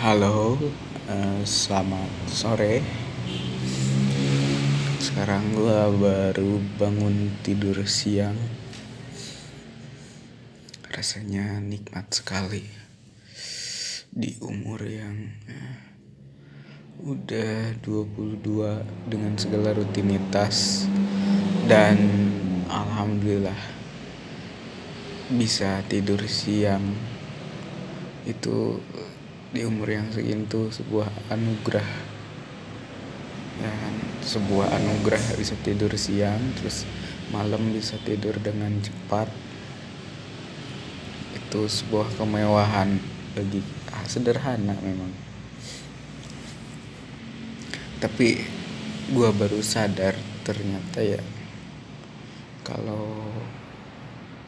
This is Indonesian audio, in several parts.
Halo, uh, selamat sore. Sekarang gue baru bangun tidur siang. Rasanya nikmat sekali di umur yang uh, udah 22 dengan segala rutinitas dan alhamdulillah bisa tidur siang itu di umur yang segitu sebuah anugerah. Ya kan? sebuah anugerah bisa tidur siang terus malam bisa tidur dengan cepat. Itu sebuah kemewahan bagi ah, sederhana memang. Tapi gua baru sadar ternyata ya kalau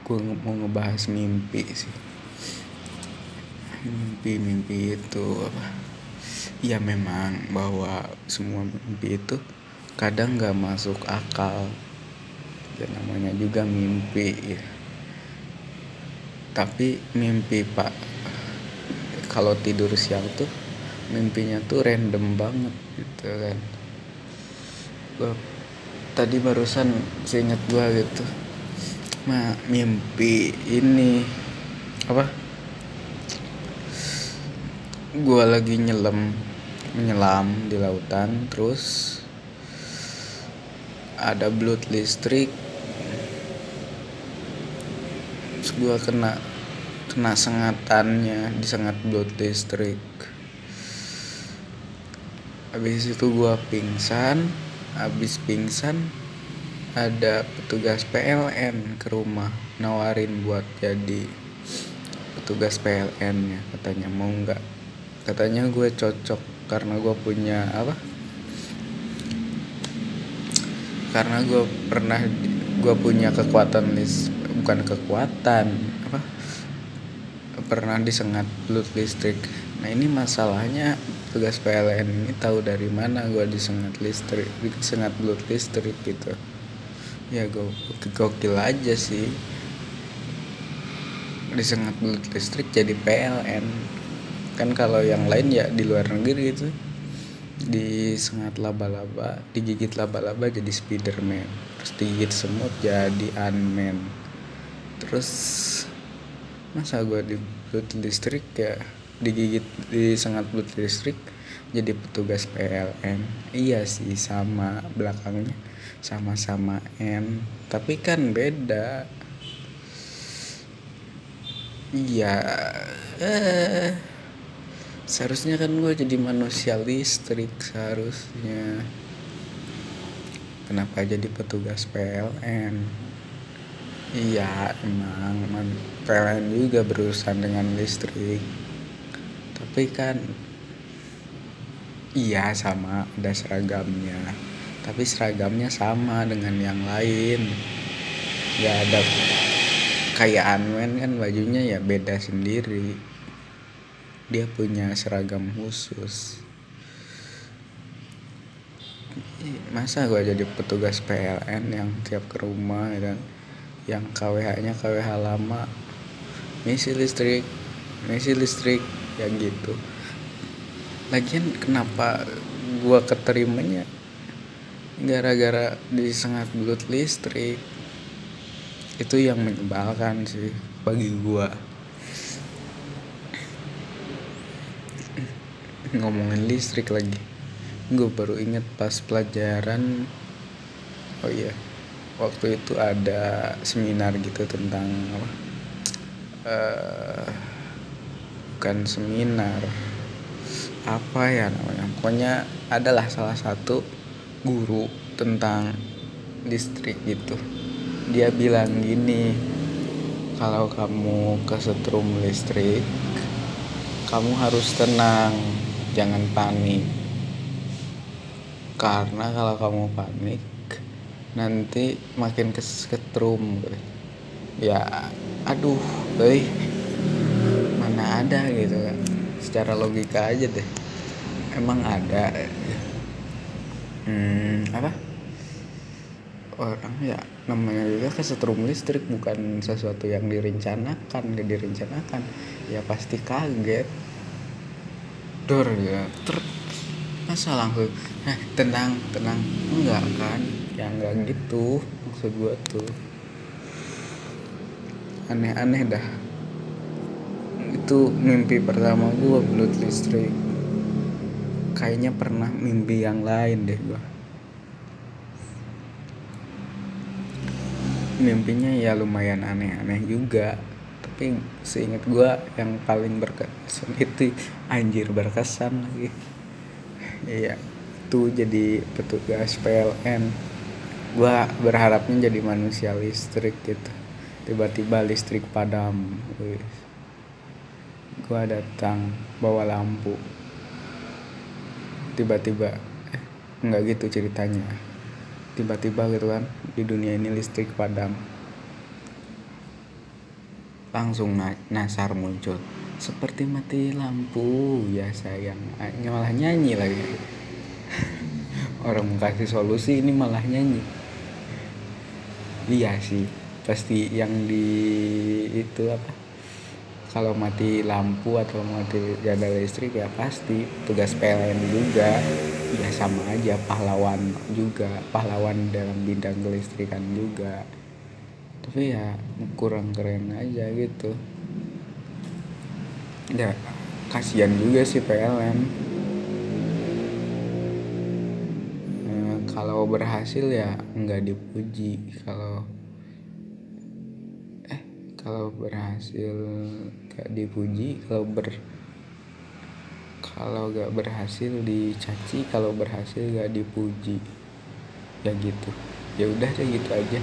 gua mau ngebahas mimpi sih mimpi-mimpi itu apa? Ya memang bahwa semua mimpi itu kadang nggak masuk akal. Ya namanya juga mimpi ya. Tapi mimpi pak kalau tidur siang tuh mimpinya tuh random banget gitu kan. Tadi barusan seingat gua gitu mah mimpi ini apa gue lagi nyelam menyelam di lautan terus ada blood listrik. Terus gue kena kena sengatannya disengat blood listrik. Habis itu gue pingsan habis pingsan ada petugas PLN ke rumah nawarin buat jadi petugas PLN ya katanya mau nggak katanya gue cocok karena gue punya apa? Karena gue pernah gue punya kekuatan lis bukan kekuatan apa? Pernah disengat blood listrik. Nah ini masalahnya tugas PLN ini tahu dari mana gue disengat listrik disengat blood listrik gitu. Ya gue gokil aja sih. Disengat blood listrik jadi PLN kan kalau yang lain ya di luar negeri itu. Disengat laba-laba digigit laba-laba jadi Spiderman. Terus digigit semut jadi Ant-Man. Terus masa gue di blood listrik ya digigit disengat blood listrik jadi petugas PLN iya sih sama belakangnya sama-sama N. Tapi kan beda. Iya eh seharusnya kan gue jadi manusia listrik seharusnya. Kenapa jadi petugas PLN iya emang. PLN juga berurusan dengan listrik. Tapi kan iya sama ada seragamnya. Tapi seragamnya sama dengan yang lain. Nggak ada kayak Anwen kan bajunya ya beda sendiri dia punya seragam khusus. Masa gue jadi petugas PLN yang tiap ke rumah dan ya yang KWH nya KWH lama? Misi listrik misi listrik yang gitu. Lagian kenapa gue keterimanya gara-gara disengat belut listrik? Itu yang menyebalkan sih bagi gue ngomongin listrik lagi. Gue baru inget pas pelajaran oh iya waktu itu ada seminar gitu tentang apa uh, bukan seminar apa ya namanya pokoknya adalah salah satu guru tentang listrik gitu. Dia bilang gini kalau kamu kesetrum listrik kamu harus tenang jangan panik. Karena kalau kamu panik nanti makin kesetrum ya aduh boy mana ada gitu kan. Secara logika aja deh. Emang ada. Hmm, apa? Orang ya namanya juga kesetrum listrik. Bukan sesuatu yang direncanakan gak direncanakan. Ya pasti kaget dor ya ter masa langsung nah tenang tenang. Enggak kan? Ya enggak gitu maksud gua tuh. Aneh-aneh dah. Itu mimpi pertama gua belut listrik. Kayaknya pernah mimpi yang lain deh gua. Mimpinya ya lumayan aneh-aneh juga tapi seingat gua yang paling berkesan itu anjir berkesan lagi. Iya itu jadi petugas PLN gua berharapnya jadi manusia listrik gitu. Tiba-tiba listrik padam gua datang bawa lampu. Tiba-tiba eh, nggak gitu ceritanya. Tiba-tiba gitu kan di dunia ini listrik padam langsung nasar muncul. Seperti mati lampu ya sayang. Malah nyanyi lagi. Orang kasih solusi ini malah nyanyi. Iya sih pasti yang di itu apa? Kalau mati lampu atau mati jada listrik ya pasti. Tugas PLN juga. Ya sama aja pahlawan juga. Pahlawan dalam bidang kelistrikan juga tapi ya kurang keren aja gitu. Ya kasihan juga sih PLN eh, kalau berhasil ya nggak dipuji. Kalau kalau berhasil gak dipuji kalau ber kalau gak berhasil dicaci kalau berhasil gak dipuji. Ya gitu. Ya udah deh gitu aja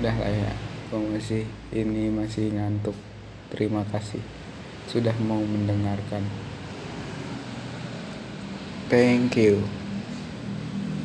udah lah ya kok masih ini masih ngantuk. Terima kasih sudah mau mendengarkan. Thank you